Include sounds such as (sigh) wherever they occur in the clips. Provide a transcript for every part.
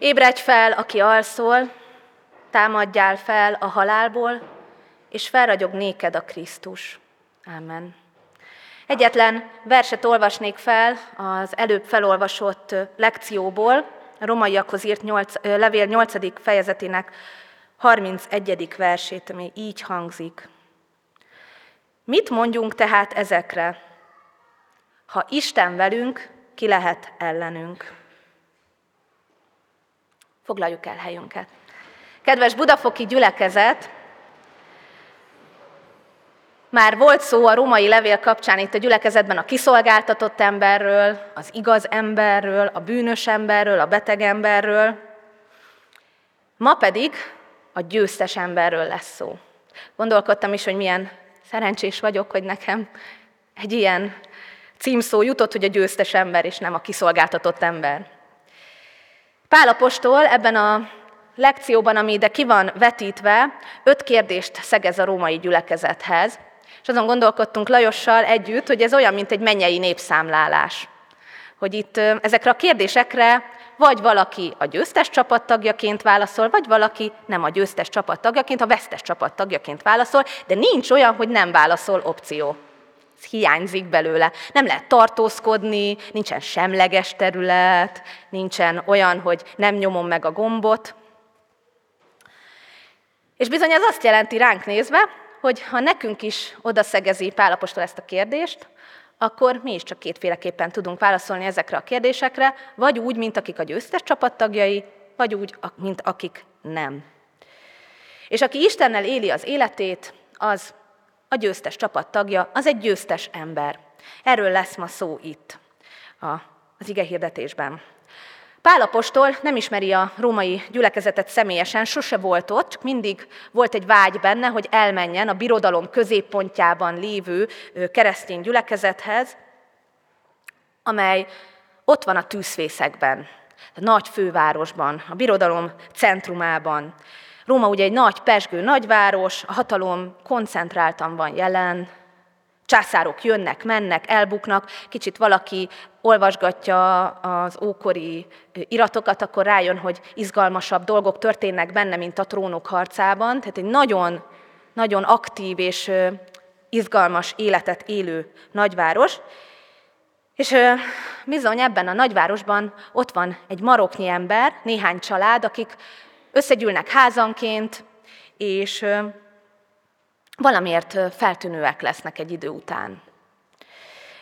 Ébredj fel, aki alszol, támadjál fel a halálból, és felragyog néked a Krisztus. Amen. Egyetlen verset olvasnék fel az előbb felolvasott lekcióból, a romaiakhoz írt 8, levél 8. fejezetének 31. versét, ami így hangzik. Mit mondjunk tehát ezekre? Ha Isten velünk, ki lehet ellenünk? Foglaljuk el helyünket. Kedves budafoki gyülekezet, már volt szó a római levél kapcsán itt a gyülekezetben a kiszolgáltatott emberről, az igaz emberről, a bűnös emberről, a beteg emberről. Ma pedig a győztes emberről lesz szó. Gondolkodtam is, hogy milyen szerencsés vagyok, hogy nekem egy ilyen címszó jutott, hogy a győztes ember, és nem a kiszolgáltatott ember. Pálapostól ebben a lekcióban, ami ide ki van vetítve, öt kérdést szegez a római gyülekezethez, és azon gondolkodtunk Lajossal együtt, hogy ez olyan, mint egy mennyei népszámlálás. Hogy itt ezekre a kérdésekre vagy valaki a győztes csapat tagjaként válaszol, vagy valaki nem a győztes csapat tagjaként, a vesztes csapat tagjaként válaszol, de nincs olyan, hogy nem válaszol opció. Hiányzik belőle. Nem lehet tartózkodni, nincsen semleges terület, nincsen olyan, hogy nem nyomom meg a gombot. És bizony ez azt jelenti ránk nézve, hogy ha nekünk is odaszegezi Pálapostól ezt a kérdést, akkor mi is csak kétféleképpen tudunk válaszolni ezekre a kérdésekre, vagy úgy, mint akik a győztes csapattagjai, vagy úgy, mint akik nem. És aki Istennel éli az életét, az a győztes csapattagja, az egy győztes ember. Erről lesz ma szó itt az ige hirdetésben. Pálapostól nem ismeri a római gyülekezetet személyesen, sose volt ott, csak mindig volt egy vágy benne, hogy elmenjen a birodalom középpontjában lévő keresztény gyülekezethez, amely ott van a tűzfészekben, a nagy fővárosban, a birodalom centrumában. Róma ugye egy nagy, pesgő nagyváros, a hatalom koncentráltan van jelen, császárok jönnek, mennek, elbuknak, kicsit valaki olvasgatja az ókori iratokat, akkor rájön, hogy izgalmasabb dolgok történnek benne, mint a trónok harcában. Tehát egy nagyon, nagyon aktív és izgalmas életet élő nagyváros. És bizony ebben a nagyvárosban ott van egy maroknyi ember, néhány család, akik összegyűlnek házanként, és valamiért feltűnőek lesznek egy idő után.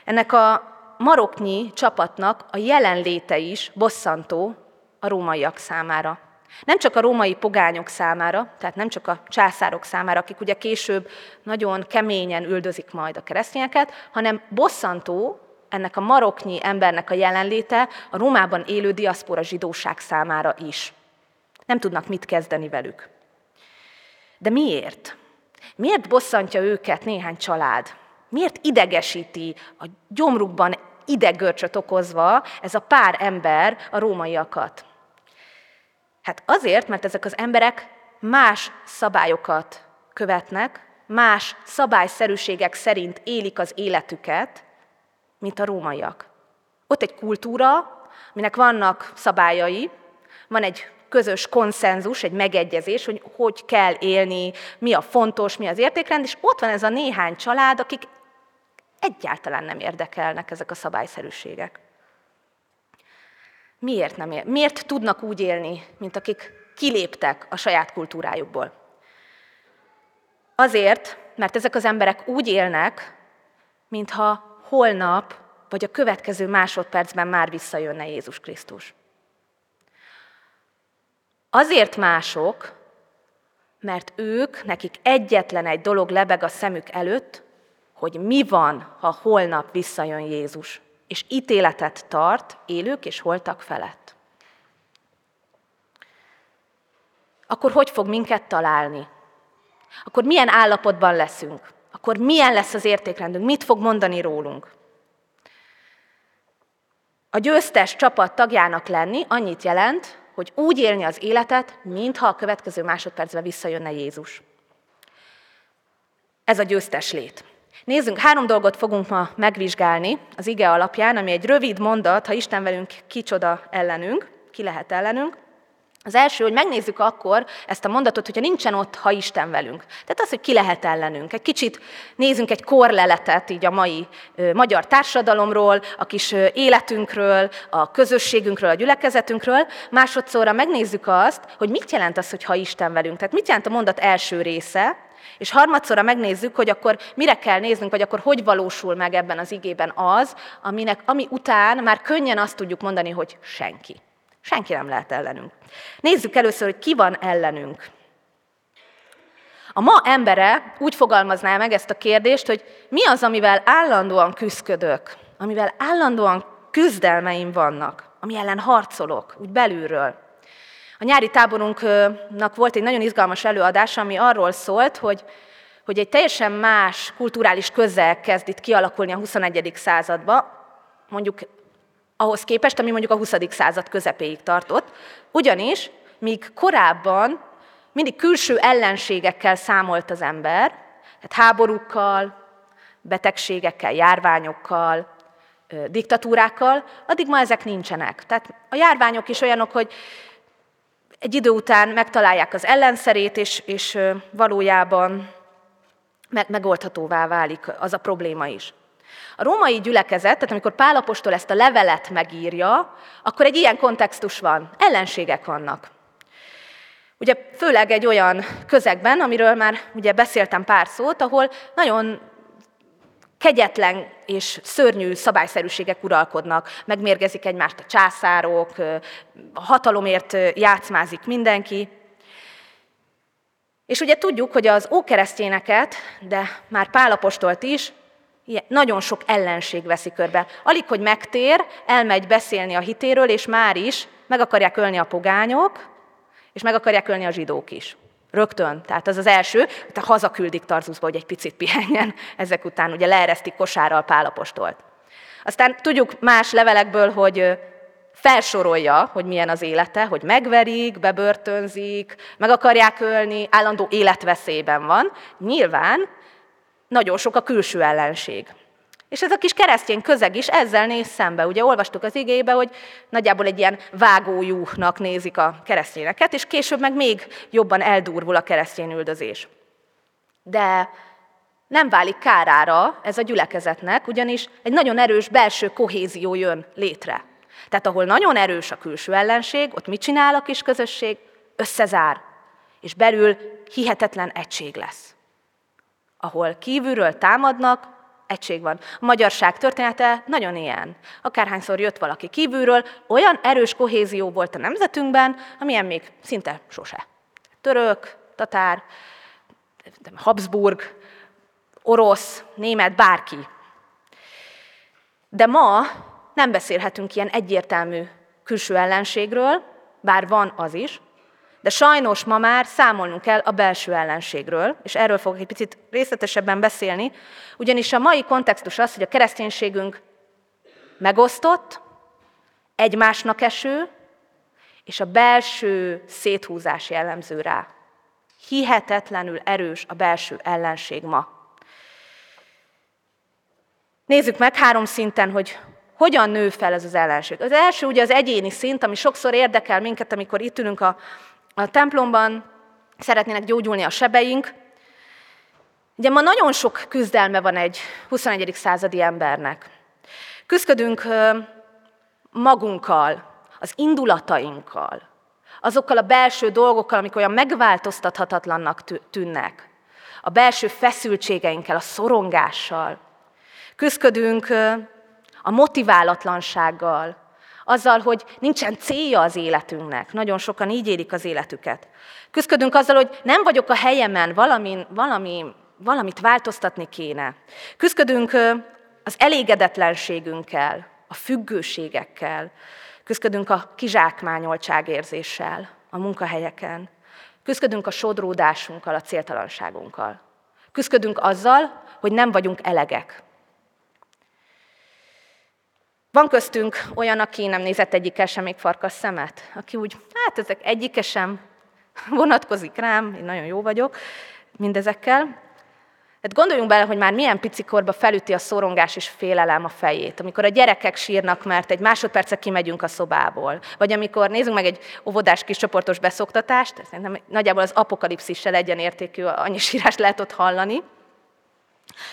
Ennek a maroknyi csapatnak a jelenléte is bosszantó a rómaiak számára. Nem csak a római pogányok számára, tehát nem csak a császárok számára, akik ugye később nagyon keményen üldözik majd a keresztényeket, hanem bosszantó ennek a maroknyi embernek a jelenléte a Rómában élő diaszpora zsidóság számára is. Nem tudnak mit kezdeni velük. De miért? Miért bosszantja őket néhány család? Miért idegesíti a gyomrukban ideggörcsöt okozva ez a pár ember a rómaiakat? Hát azért, mert ezek az emberek más szabályokat követnek, más szabályszerűségek szerint élik az életüket, mint a rómaiak. Ott egy kultúra, aminek vannak szabályai, van egy közös konszenzus, egy megegyezés, hogy hogy kell élni, mi a fontos, mi az értékrend, és ott van ez a néhány család, akik egyáltalán nem érdekelnek ezek a szabályszerűségek. Miért nem ér? Miért tudnak úgy élni, mint akik kiléptek a saját kultúrájukból? Azért, mert ezek az emberek úgy élnek, mintha holnap vagy a következő másodpercben már visszajönne Jézus Krisztus. Azért mások, mert ők, nekik egyetlen egy dolog lebeg a szemük előtt, hogy mi van, ha holnap visszajön Jézus, és ítéletet tart élők és holtak felett. Akkor hogy fog minket találni? Akkor milyen állapotban leszünk? Akkor milyen lesz az értékrendünk? Mit fog mondani rólunk? A győztes csapat tagjának lenni annyit jelent, hogy úgy élni az életet, mintha a következő másodpercben visszajönne Jézus. Ez a győztes lét. Nézzünk, három dolgot fogunk ma megvizsgálni az ige alapján, ami egy rövid mondat, ha Isten velünk, kicsoda ellenünk, ki lehet ellenünk. Az első, hogy megnézzük akkor ezt a mondatot, hogyha nincsen ott, ha Isten velünk. Tehát az, hogy ki lehet ellenünk. Egy kicsit nézzünk egy korleletet így a mai ö, magyar társadalomról, a kis ö, életünkről, a közösségünkről, a gyülekezetünkről. Másodszorra megnézzük azt, hogy mit jelent az, hogy ha Isten velünk. Tehát mit jelent a mondat első része, és harmadszorra megnézzük, hogy akkor mire kell néznünk, vagy akkor hogy valósul meg ebben az igében az, aminek, ami után már könnyen azt tudjuk mondani, hogy senki. Senki nem lehet ellenünk. Nézzük először, hogy ki van ellenünk. A ma embere úgy fogalmazná meg ezt a kérdést, hogy mi az, amivel állandóan küzdködök, amivel állandóan küzdelmeim vannak, ami ellen harcolok, úgy belülről. A nyári táborunknak volt egy nagyon izgalmas előadás, ami arról szólt, hogy, hogy egy teljesen más kulturális közel kezd itt kialakulni a 21. századba, mondjuk ahhoz képest, ami mondjuk a 20. század közepéig tartott. Ugyanis, míg korábban mindig külső ellenségekkel számolt az ember, tehát háborúkkal, betegségekkel, járványokkal, diktatúrákkal, addig ma ezek nincsenek. Tehát a járványok is olyanok, hogy egy idő után megtalálják az ellenszerét, és, és valójában megoldhatóvá válik az a probléma is. A római gyülekezet, tehát amikor Pálapostól ezt a levelet megírja, akkor egy ilyen kontextus van, ellenségek vannak. Ugye főleg egy olyan közegben, amiről már ugye beszéltem pár szót, ahol nagyon kegyetlen és szörnyű szabályszerűségek uralkodnak, megmérgezik egymást a császárok, a hatalomért játszmázik mindenki. És ugye tudjuk, hogy az ókeresztényeket, de már Pálapostolt is, nagyon sok ellenség veszi körbe. Alig, hogy megtér, elmegy beszélni a hitéről, és már is meg akarják ölni a pogányok, és meg akarják ölni a zsidók is. Rögtön. Tehát az az első, hogy hazaküldik Tarzuszba, hogy egy picit pihenjen. (laughs) Ezek után ugye leeresztik kosárral Pálapostolt. Aztán tudjuk más levelekből, hogy felsorolja, hogy milyen az élete, hogy megverik, bebörtönzik, meg akarják ölni, állandó életveszélyben van. Nyilván nagyon sok a külső ellenség. És ez a kis keresztény közeg is ezzel néz szembe. Ugye olvastuk az igébe, hogy nagyjából egy ilyen vágójúnak nézik a keresztényeket, és később meg még jobban eldurvul a keresztény üldözés. De nem válik kárára ez a gyülekezetnek, ugyanis egy nagyon erős belső kohézió jön létre. Tehát ahol nagyon erős a külső ellenség, ott mit csinál a kis közösség? Összezár, és belül hihetetlen egység lesz ahol kívülről támadnak, egység van. A magyarság története nagyon ilyen. Akárhányszor jött valaki kívülről, olyan erős kohézió volt a nemzetünkben, amilyen még szinte sose. Török, tatár, Habsburg, orosz, német, bárki. De ma nem beszélhetünk ilyen egyértelmű külső ellenségről, bár van az is, de sajnos ma már számolnunk kell a belső ellenségről, és erről fogok egy picit részletesebben beszélni, ugyanis a mai kontextus az, hogy a kereszténységünk megosztott, egymásnak eső, és a belső széthúzás jellemző rá. Hihetetlenül erős a belső ellenség ma. Nézzük meg három szinten, hogy hogyan nő fel ez az ellenség. Az első ugye az egyéni szint, ami sokszor érdekel minket, amikor itt ülünk a a templomban szeretnének gyógyulni a sebeink. Ugye ma nagyon sok küzdelme van egy 21. századi embernek. Küzdködünk magunkkal, az indulatainkkal, azokkal a belső dolgokkal, amik olyan megváltoztathatatlannak tűnnek, a belső feszültségeinkkel, a szorongással. Küzdködünk a motiválatlansággal, azzal, hogy nincsen célja az életünknek. Nagyon sokan így élik az életüket. Küzdködünk azzal, hogy nem vagyok a helyemen, valami, valami, valamit változtatni kéne. Küzdködünk az elégedetlenségünkkel, a függőségekkel. Küzdködünk a kizsákmányoltság érzéssel a munkahelyeken. Küzdködünk a sodródásunkkal, a céltalanságunkkal. Küzdködünk azzal, hogy nem vagyunk elegek. Van köztünk olyan, aki nem nézett egyikkel sem még farkas szemet, aki úgy, hát ezek egyike sem (laughs) vonatkozik rám, én nagyon jó vagyok mindezekkel. Hát gondoljunk bele, hogy már milyen picikorba felüti a szorongás és félelem a fejét. Amikor a gyerekek sírnak, mert egy másodpercet kimegyünk a szobából. Vagy amikor nézzünk meg egy óvodás kis csoportos beszoktatást, szerintem nagyjából az apokalipszissel egyenértékű, annyi sírást lehet ott hallani.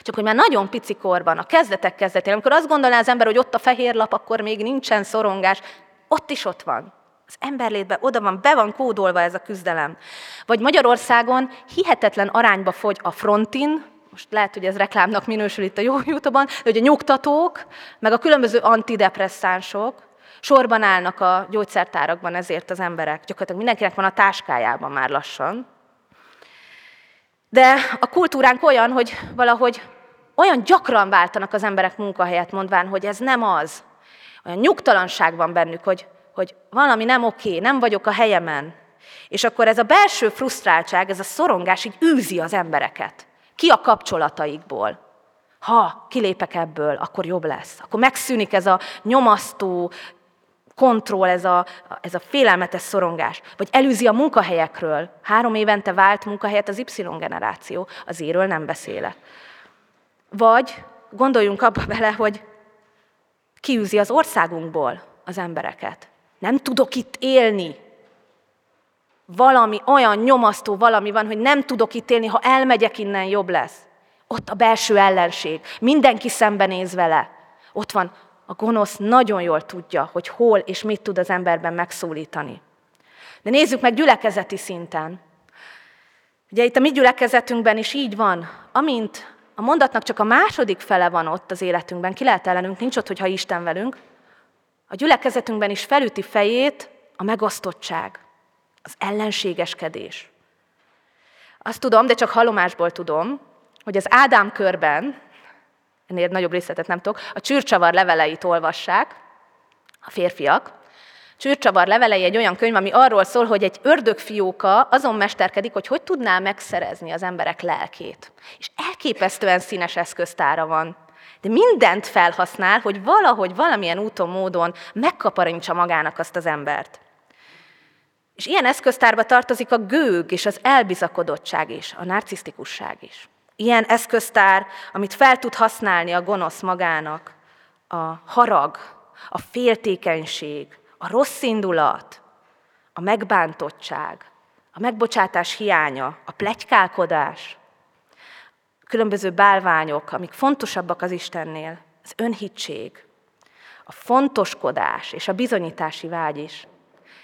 Csak hogy már nagyon pici korban, a kezdetek kezdetén, amikor azt gondolná az ember, hogy ott a fehér lap, akkor még nincsen szorongás, ott is ott van. Az emberlétben oda van, be van kódolva ez a küzdelem. Vagy Magyarországon hihetetlen arányba fogy a frontin, most lehet, hogy ez reklámnak minősül itt a jó youtube de hogy a nyugtatók, meg a különböző antidepresszánsok sorban állnak a gyógyszertárakban ezért az emberek. Gyakorlatilag mindenkinek van a táskájában már lassan. De a kultúránk olyan, hogy valahogy olyan gyakran váltanak az emberek munkahelyet, mondván, hogy ez nem az. Olyan nyugtalanság van bennük, hogy, hogy valami nem oké, nem vagyok a helyemen. És akkor ez a belső frusztráltság, ez a szorongás így űzi az embereket. Ki a kapcsolataikból. Ha kilépek ebből, akkor jobb lesz. Akkor megszűnik ez a nyomasztó kontroll, ez a, ez a félelmetes szorongás. Vagy elűzi a munkahelyekről. Három évente vált munkahelyet az Y generáció. Az éről nem beszélek. Vagy gondoljunk abba bele, hogy kiűzi az országunkból az embereket. Nem tudok itt élni. Valami olyan nyomasztó valami van, hogy nem tudok itt élni, ha elmegyek innen, jobb lesz. Ott a belső ellenség. Mindenki szembenéz vele. Ott van a gonosz nagyon jól tudja, hogy hol és mit tud az emberben megszólítani. De nézzük meg gyülekezeti szinten. Ugye itt a mi gyülekezetünkben is így van, amint a mondatnak csak a második fele van ott az életünkben, ki lehet ellenünk, nincs ott, hogyha Isten velünk, a gyülekezetünkben is felüti fejét a megosztottság, az ellenségeskedés. Azt tudom, de csak halomásból tudom, hogy az Ádám körben, ennél nagyobb részletet nem tudok, a csűrcsavar leveleit olvassák, a férfiak. Csűrcsavar levelei egy olyan könyv, ami arról szól, hogy egy ördögfióka azon mesterkedik, hogy hogy tudná megszerezni az emberek lelkét. És elképesztően színes eszköztára van. De mindent felhasznál, hogy valahogy, valamilyen úton, módon megkaparintsa magának azt az embert. És ilyen eszköztárba tartozik a gőg és az elbizakodottság is, a narcisztikusság is. Ilyen eszköztár, amit fel tud használni a gonosz magának, a harag, a féltékenység, a rossz indulat, a megbántottság, a megbocsátás hiánya, a plegykálkodás, különböző bálványok, amik fontosabbak az Istennél, az önhitség, a fontoskodás és a bizonyítási vágy is.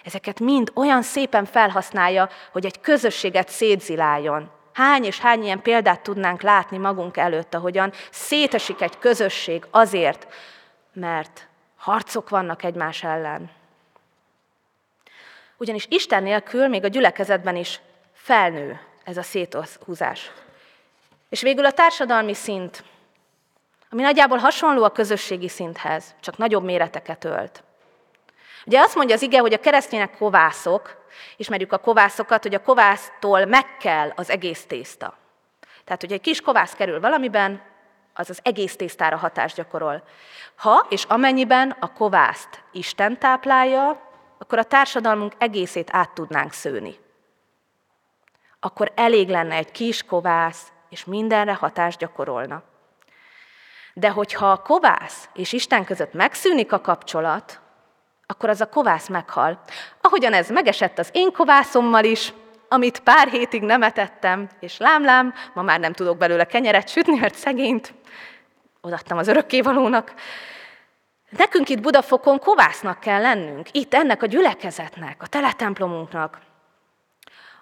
Ezeket mind olyan szépen felhasználja, hogy egy közösséget szétziláljon, Hány és hány ilyen példát tudnánk látni magunk előtt, ahogyan szétesik egy közösség azért, mert harcok vannak egymás ellen. Ugyanis Isten nélkül még a gyülekezetben is felnő ez a széthúzás. És végül a társadalmi szint, ami nagyjából hasonló a közösségi szinthez, csak nagyobb méreteket ölt. Ugye azt mondja az ige, hogy a keresztények kovászok, ismerjük a kovászokat, hogy a kovásztól meg kell az egész tészta. Tehát, hogy egy kis kovász kerül valamiben, az az egész tésztára hatást gyakorol. Ha és amennyiben a kovászt Isten táplálja, akkor a társadalmunk egészét át tudnánk szőni. Akkor elég lenne egy kis kovász, és mindenre hatást gyakorolna. De hogyha a kovász és Isten között megszűnik a kapcsolat, akkor az a kovász meghal. Ahogyan ez megesett az én kovászommal is, amit pár hétig nem etettem, és lámlám, ma már nem tudok belőle kenyeret sütni, mert szegényt odattam az örökkévalónak. Nekünk itt Budafokon kovásznak kell lennünk, itt ennek a gyülekezetnek, a teletemplomunknak.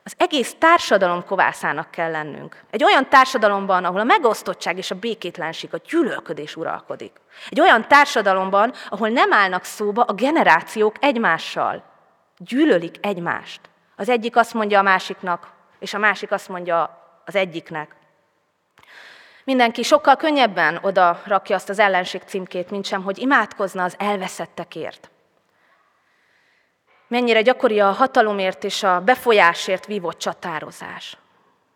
Az egész társadalom kovászának kell lennünk. Egy olyan társadalomban, ahol a megosztottság és a békétlenség, a gyűlölködés uralkodik. Egy olyan társadalomban, ahol nem állnak szóba a generációk egymással. Gyűlölik egymást. Az egyik azt mondja a másiknak, és a másik azt mondja az egyiknek. Mindenki sokkal könnyebben oda rakja azt az ellenség címkét, mint sem, hogy imádkozna az elveszettekért. Mennyire gyakori a hatalomért és a befolyásért vívott csatározás.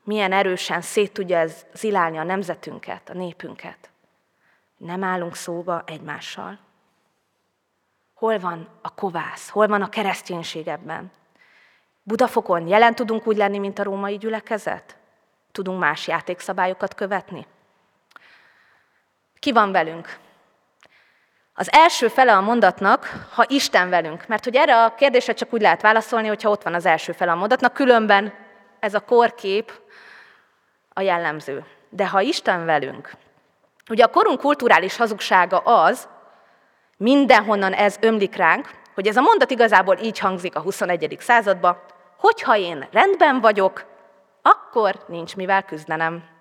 Milyen erősen szét tudja ez zilálni a nemzetünket, a népünket. Nem állunk szóba egymással. Hol van a kovász? Hol van a kereszténység ebben? Budafokon jelen tudunk úgy lenni, mint a római gyülekezet? Tudunk más játékszabályokat követni? Ki van velünk? Az első fele a mondatnak, ha Isten velünk. Mert hogy erre a kérdésre csak úgy lehet válaszolni, hogyha ott van az első fele a mondatnak, különben ez a korkép a jellemző. De ha Isten velünk, ugye a korunk kulturális hazugsága az, mindenhonnan ez ömlik ránk, hogy ez a mondat igazából így hangzik a 21. században, hogyha én rendben vagyok, akkor nincs mivel küzdenem.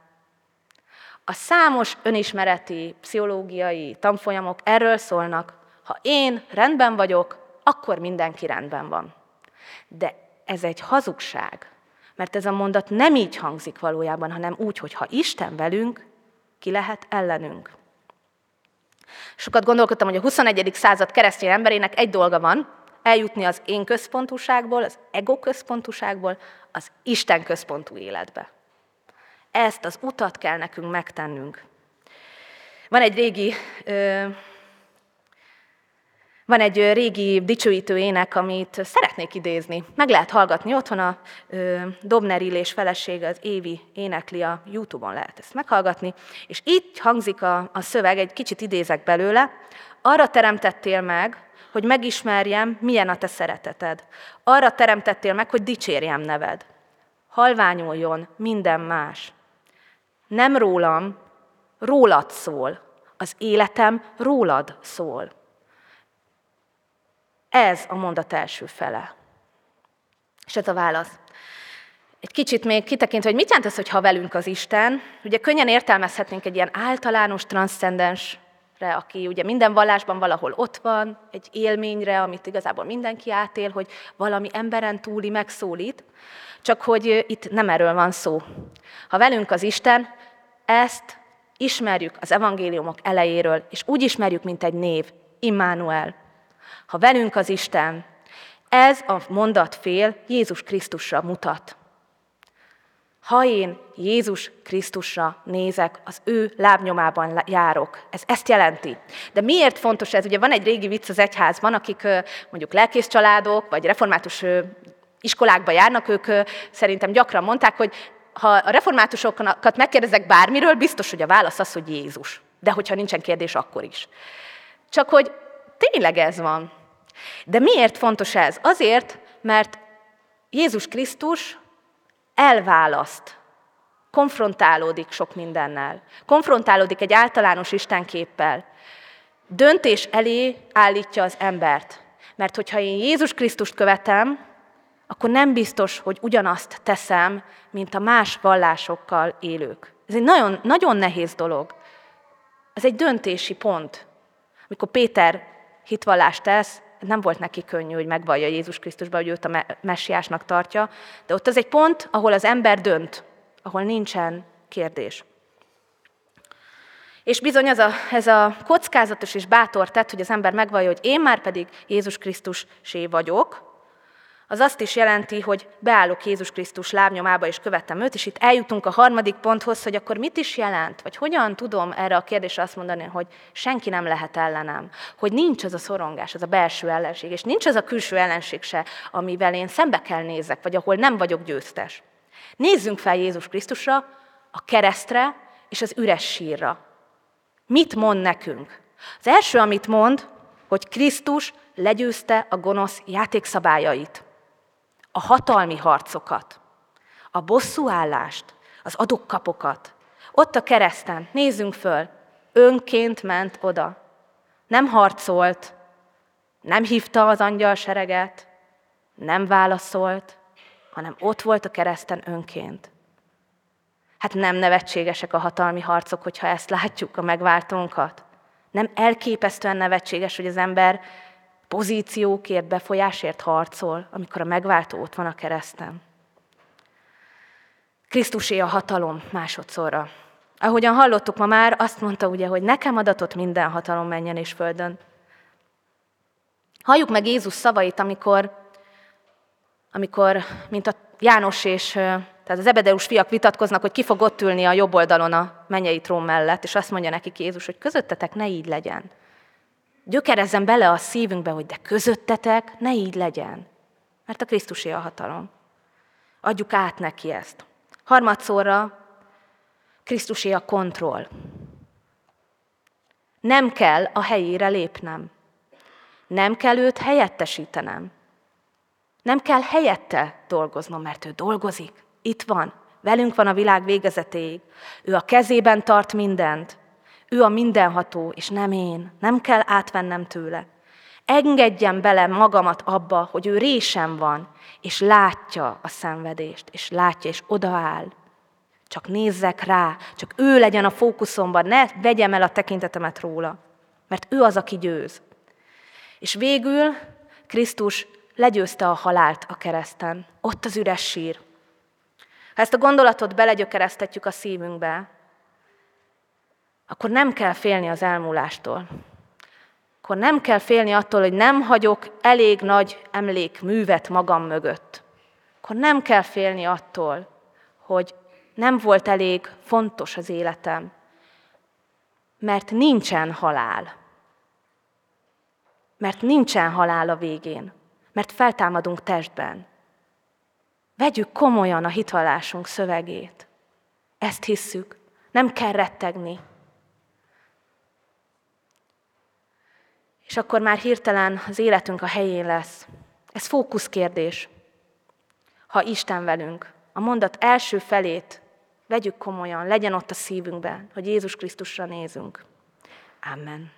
A számos önismereti, pszichológiai tanfolyamok erről szólnak, ha én rendben vagyok, akkor mindenki rendben van. De ez egy hazugság, mert ez a mondat nem így hangzik valójában, hanem úgy, hogy ha Isten velünk, ki lehet ellenünk. Sokat gondolkodtam, hogy a 21. század keresztény emberének egy dolga van, eljutni az én központúságból, az ego központúságból az Isten központú életbe. Ezt az utat kell nekünk megtennünk. Van egy régi, van egy régi dicsőítő ének, amit szeretnék idézni. Meg lehet hallgatni otthon a Dobner Illés felesége, az Évi énekli a Youtube-on lehet ezt meghallgatni, és így hangzik a, a szöveg, egy kicsit idézek belőle, arra teremtettél meg, hogy megismerjem, milyen a te szereteted. Arra teremtettél meg, hogy dicsérjem neved. Halványuljon minden más. Nem rólam, rólad szól. Az életem rólad szól. Ez a mondat első fele. És ez a válasz. Egy kicsit még kitekintve, hogy mit jelent ez, hogy ha velünk az Isten, ugye könnyen értelmezhetnénk egy ilyen általános, transzcendens aki ugye minden vallásban valahol ott van, egy élményre, amit igazából mindenki átél, hogy valami emberen túli megszólít, csak hogy itt nem erről van szó. Ha velünk az Isten, ezt ismerjük az evangéliumok elejéről, és úgy ismerjük, mint egy név, Immanuel. Ha velünk az Isten, ez a mondatfél Jézus Krisztusra mutat. Ha én Jézus Krisztusra nézek, az ő lábnyomában járok. Ez ezt jelenti. De miért fontos ez? Ugye van egy régi vicc az egyházban, akik mondjuk lelkész családok, vagy református iskolákba járnak, ők szerintem gyakran mondták, hogy ha a reformátusokat megkérdezek bármiről, biztos, hogy a válasz az, hogy Jézus. De hogyha nincsen kérdés, akkor is. Csak hogy tényleg ez van. De miért fontos ez? Azért, mert Jézus Krisztus elválaszt, konfrontálódik sok mindennel, konfrontálódik egy általános Istenképpel, döntés elé állítja az embert. Mert hogyha én Jézus Krisztust követem, akkor nem biztos, hogy ugyanazt teszem, mint a más vallásokkal élők. Ez egy nagyon, nagyon nehéz dolog. Ez egy döntési pont. Amikor Péter hitvallást tesz, nem volt neki könnyű, hogy megvallja Jézus Krisztusba, hogy őt a messiásnak tartja, de ott az egy pont, ahol az ember dönt, ahol nincsen kérdés. És bizony ez a, ez a kockázatos és bátor tett, hogy az ember megvallja, hogy én már pedig Jézus Krisztus sé vagyok, az azt is jelenti, hogy beállok Jézus Krisztus lábnyomába és követem őt, és itt eljutunk a harmadik ponthoz, hogy akkor mit is jelent, vagy hogyan tudom erre a kérdésre azt mondani, hogy senki nem lehet ellenem, hogy nincs az a szorongás, az a belső ellenség, és nincs az a külső ellenség se, amivel én szembe kell nézek, vagy ahol nem vagyok győztes. Nézzünk fel Jézus Krisztusra, a keresztre és az üres sírra. Mit mond nekünk? Az első, amit mond, hogy Krisztus legyőzte a gonosz játékszabályait a hatalmi harcokat, a bosszúállást, az adokkapokat. Ott a kereszten, nézzünk föl, önként ment oda. Nem harcolt, nem hívta az angyal sereget, nem válaszolt, hanem ott volt a kereszten önként. Hát nem nevetségesek a hatalmi harcok, hogyha ezt látjuk, a megváltónkat. Nem elképesztően nevetséges, hogy az ember pozíciókért, befolyásért harcol, amikor a megváltó ott van a kereszten. Krisztusé a hatalom másodszorra. Ahogyan hallottuk ma már, azt mondta ugye, hogy nekem adatott minden hatalom menjen és földön. Halljuk meg Jézus szavait, amikor, amikor mint a János és tehát az Ebedeus fiak vitatkoznak, hogy ki fog ott ülni a jobb oldalon a mennyei trón mellett, és azt mondja nekik Jézus, hogy közöttetek ne így legyen. Gyökerezzen bele a szívünkbe, hogy de közöttetek ne így legyen. Mert a Krisztusé a hatalom. Adjuk át neki ezt. Harmadszorra Krisztusé a kontroll. Nem kell a helyére lépnem. Nem kell őt helyettesítenem. Nem kell helyette dolgoznom, mert ő dolgozik. Itt van. Velünk van a világ végezetéig. Ő a kezében tart mindent. Ő a mindenható, és nem én. Nem kell átvennem tőle. Engedjem bele magamat abba, hogy ő résem van, és látja a szenvedést, és látja, és odaáll. Csak nézzek rá, csak ő legyen a fókuszomban, ne vegyem el a tekintetemet róla, mert ő az, aki győz. És végül Krisztus legyőzte a halált a kereszten. Ott az üres sír. Ha ezt a gondolatot belegyökeresztetjük a szívünkbe, akkor nem kell félni az elmúlástól. Akkor nem kell félni attól, hogy nem hagyok elég nagy emlékművet magam mögött. Akkor nem kell félni attól, hogy nem volt elég fontos az életem, mert nincsen halál. Mert nincsen halál a végén, mert feltámadunk testben. Vegyük komolyan a hitvallásunk szövegét. Ezt hisszük. Nem kell rettegni. És akkor már hirtelen az életünk a helyén lesz. Ez fókuszkérdés. Ha Isten velünk, a mondat első felét vegyük komolyan, legyen ott a szívünkben, hogy Jézus Krisztusra nézünk. Amen.